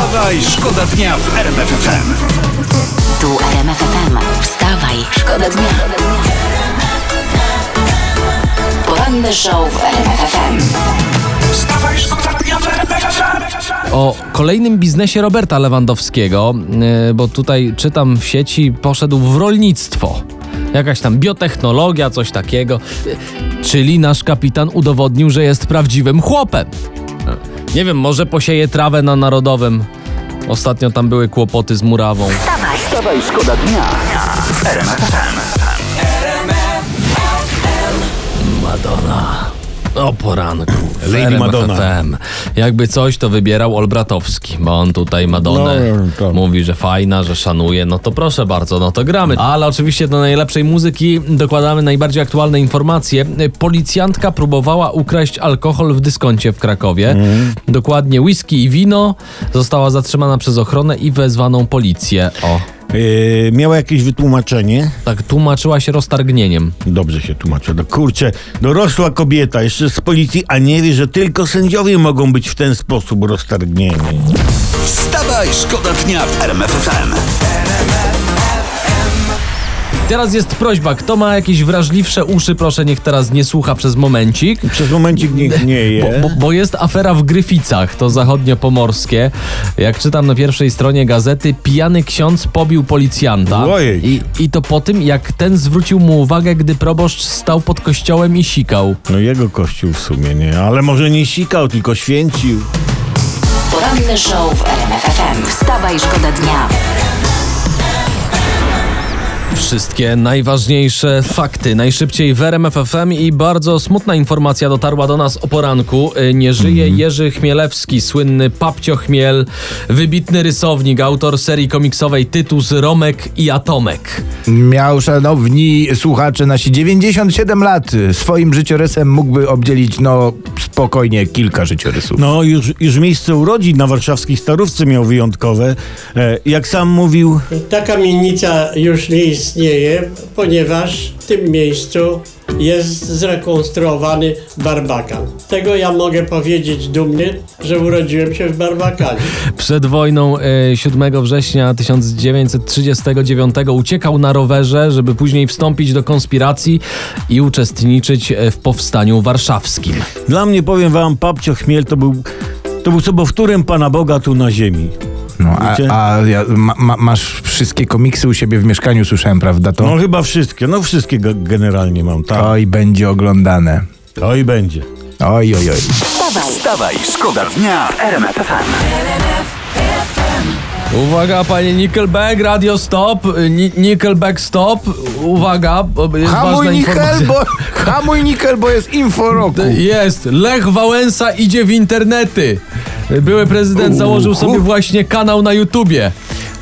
Wstawaj, szkoda dnia w RMF FM. Tu RMF FM. Wstawaj, szkoda dnia. Poranny show w RMF FM. Wstawaj, szkoda dnia w RMF FM. o kolejnym biznesie Roberta Lewandowskiego, yy, bo tutaj czytam w sieci, poszedł w rolnictwo. Jakaś tam biotechnologia, coś takiego. Yy, Czyli nasz kapitan udowodnił, że jest prawdziwym chłopem. Nie wiem, może posieje trawę na Narodowym. Ostatnio tam były kłopoty z murawą. Wstawaj, szkoda dnia w RMF FM. Madonna. O poranku. w Lady Madonna. FM. Jakby coś, to wybierał Olbratowski, bo on tutaj Madonnę No, mówi, że fajna, że szanuje. No to proszę bardzo, no to gramy. Ale oczywiście do najlepszej muzyki dokładamy najbardziej aktualne informacje. Policjantka próbowała ukraść alkohol w dyskoncie w Krakowie. Mhm. Dokładnie whisky i wino. Została zatrzymana przez ochronę i wezwaną policję. O, Yy, miała jakieś wytłumaczenie? tak tłumaczyła się roztargnieniem. Dobrze się tłumaczę. No kurczę, dorosła kobieta jeszcze z policji, a nie wie, że tylko sędziowie mogą być w ten sposób roztargnieni. Wstawaj, szkoda dnia w RMF FM. Teraz jest prośba, kto ma jakieś wrażliwsze uszy, proszę niech teraz nie słucha przez momencik. Przez momencik niech nie je. Bo, bo, bo jest afera w Gryficach, to zachodnio-pomorskie. Jak czytam na pierwszej stronie gazety, pijany ksiądz pobił policjanta. Ojej. I, I to po tym, jak ten zwrócił mu uwagę, gdy proboszcz stał pod kościołem i sikał. No jego kościół w sumie nie, ale może nie sikał, tylko święcił. Poranny show w RMF FM. Wstawaj, szkoda dnia. Wszystkie najważniejsze fakty najszybciej w RMF FM i bardzo smutna informacja dotarła do nas o poranku. Y, Nie żyje Jerzy Chmielewski, słynny Papcio Chmiel, wybitny rysownik, autor serii komiksowej Tytus, Romek i Atomek. Miał, szanowni słuchacze, nasi 97 lat. Swoim życiorysem mógłby obdzielić, no, spokojnie kilka życiorysów. No już, już miejsce urodzin na warszawskiej Starówce miał wyjątkowe. E, jak sam mówił, Ta kamienica już nie istnieje, ponieważ w tym miejscu jest zrekonstruowany barbakan. Tego ja mogę powiedzieć dumny, że urodziłem się w barbakanie. Przed wojną e, 7 września 1939 uciekał na rowerze, żeby później wstąpić do konspiracji i uczestniczyć e, w powstaniu warszawskim. dla mnie powiem wam, Papcio Chmiel to był, to był sobowtórem Pana Boga tu na ziemi. No, a, a ja, ma, ma, masz wszystkie komiksy u siebie w mieszkaniu, słyszałem, prawda? To No chyba wszystkie, no wszystkie ge- generalnie mam, tak. oj, będzie oglądane. Oj będzie. Oj, oj, oj. Wstawaj, Wstawaj, szkoda dnia w RMF FM. Uwaga, panie Nickelback, radio stop, Ni- Nickelback stop, uwaga, bo jest Hamuj ważna informacja. bo, hamuj Nikel, bo jest info roku. Jest, Lech Wałęsa idzie w internety. Były prezydent założył sobie właśnie kanał na YouTubie.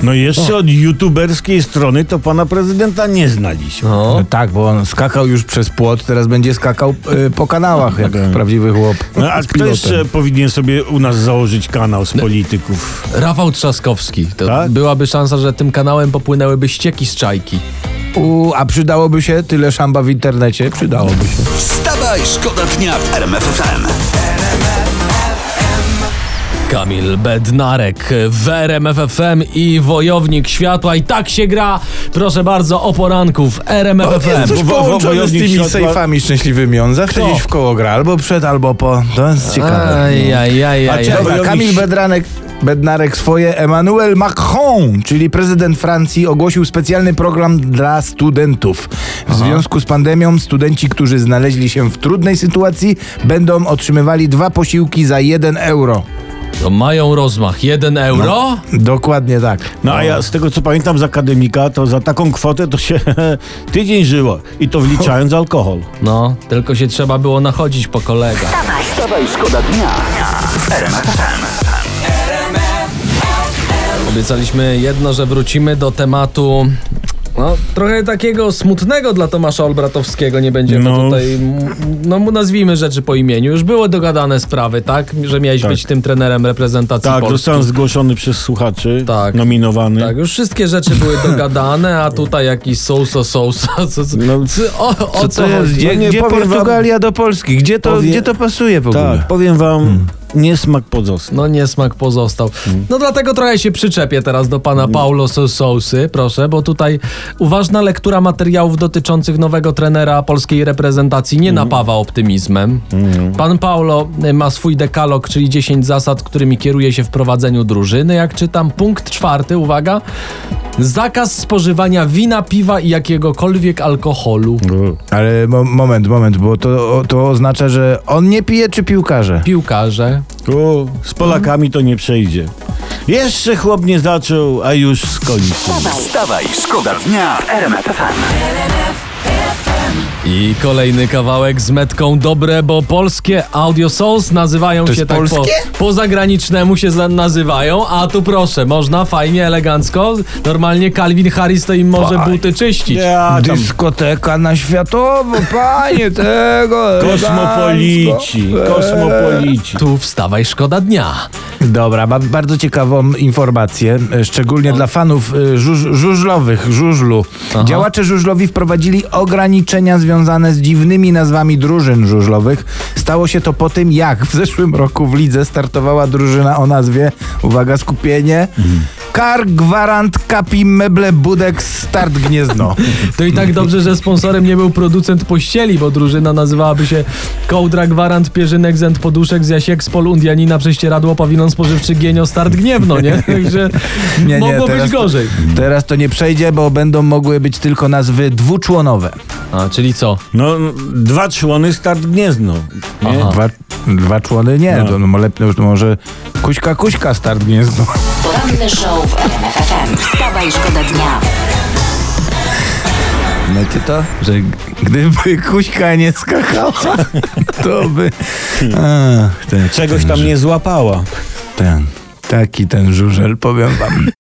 No jeszcze od youtuberskiej strony to pana prezydenta nie znaliśmy. No tak, bo on skakał już przez płot, teraz będzie skakał y, po kanałach, jak prawdziwy chłop. No a z kto pilotem. jeszcze powinien sobie u nas założyć kanał z polityków? Rafał Trzaskowski. To Tak? Byłaby szansa, że tym kanałem popłynęłyby ścieki z czajki. U, a przydałoby się tyle szamba w internecie? Przydałoby się. Wstawaj, szkoda dnia w RMF FM. Kamil Bednarek w RMF FM i Wojownik Światła. I tak się gra, proszę bardzo, o poranku w RMF Jest FM. coś połączone z tymi światła- sejfami szczęśliwymi. On zawsze Kto? gdzieś w koło gra, albo przed, albo po. To jest ciekawe. Aj, aj, aj, A Wojownik- Kamil Bedranek, Bednarek swoje. Emmanuel Macron, czyli prezydent Francji, ogłosił specjalny program dla studentów. W związku z pandemią studenci, którzy znaleźli się w trudnej sytuacji, będą otrzymywali dwa posiłki za 1 euro. To mają rozmach. Jeden euro? Dokładnie tak. No a ja z tego co pamiętam z akademika, to za taką kwotę to się tydzień żyło. I to wliczając alkohol. No, tylko się trzeba było nachodzić po kolegach. Wstawaj, szkoda dnia RMF FM. Obiecaliśmy jedno, że wrócimy do tematu. No, trochę takiego smutnego dla Tomasza Olbratowskiego nie będziemy No. tutaj. No, mu nazwijmy rzeczy po imieniu. Już były dogadane sprawy, tak? Że miałeś Tak. być tym trenerem reprezentacji Tak, Polski. zostałem zgłoszony przez słuchaczy, Tak. nominowany. Tak, już wszystkie rzeczy były dogadane, a tutaj jakiś sousa sousa. Co, co, No, co, o, o co, To jest, gdzie No nie gdzie powiem wam- Portugalia do Polski? Gdzie to, Powie- gdzie to pasuje w ogóle? Tak, powiem wam, niesmak pozostał. No niesmak pozostał. No dlatego trochę się przyczepię teraz do pana Paulo Sousy, proszę, bo tutaj uważna lektura materiałów dotyczących nowego trenera polskiej reprezentacji nie napawa optymizmem. Pan Paulo y, ma swój dekalog, czyli 10 zasad, którymi kieruje się w prowadzeniu drużyny. Jak czytam, punkt czwarty, uwaga, zakaz spożywania wina, piwa i jakiegokolwiek alkoholu. Ale mo- moment, moment, bo to, to oznacza, że on nie pije czy piłkarze? Piłkarze. Tu z Polakami to nie przejdzie. Jeszcze chłop nie zaczął, a już skończył. Wstawaj, szkoda dnia w RMF FM. I kolejny kawałek z metką dobre, bo polskie Audio Souls nazywają To się tak po, polskie? po zagranicznemu się za, nazywają, a tu proszę, można fajnie, elegancko. Normalnie Calvin Harris to im może Faj. buty czyścić. Ja tam Dyskoteka na światowo, panie tego. kosmopolici, elegancko. kosmopolici. Tu wstawaj, szkoda dnia. Dobra, mam bardzo ciekawą informację, e, szczególnie dla fanów e, żuż, żużlowych, żużlu. Działacze żużlowi wprowadzili ograniczenia związane z dziwnymi nazwami drużyn żużlowych. Stało się to po tym, jak w zeszłym roku w lidze startowała drużyna o nazwie, uwaga, skupienie, Kar Gwarant Kapi Meble Budek Start Gniezno. To i tak dobrze, że sponsorem nie był producent pościeli, bo drużyna nazywałaby się Kołdra Gwarant Pierzynek Zęd Poduszek z Jasiek z Pol Undianina Prześcieradło Pawilon Spożywczy Gienio Start Gniewno, nie? Także mogło być to- gorzej. Teraz to nie przejdzie, bo będą mogły być tylko nazwy dwuczłonowe. A, czyli co? No, dwa człony start gniezno. Nie? Dwa, dwa człony nie, No. to no, lepiej, no, może kuśka, kuśka start gniezno. Poranny show w RMF FM. Wstawaj, szkoda dnia. Znacie to? Że gdyby kuśka nie skakała, to by... Ach, ten, Czegoś tam nie złapała. ten, taki ten żużel, powiem wam.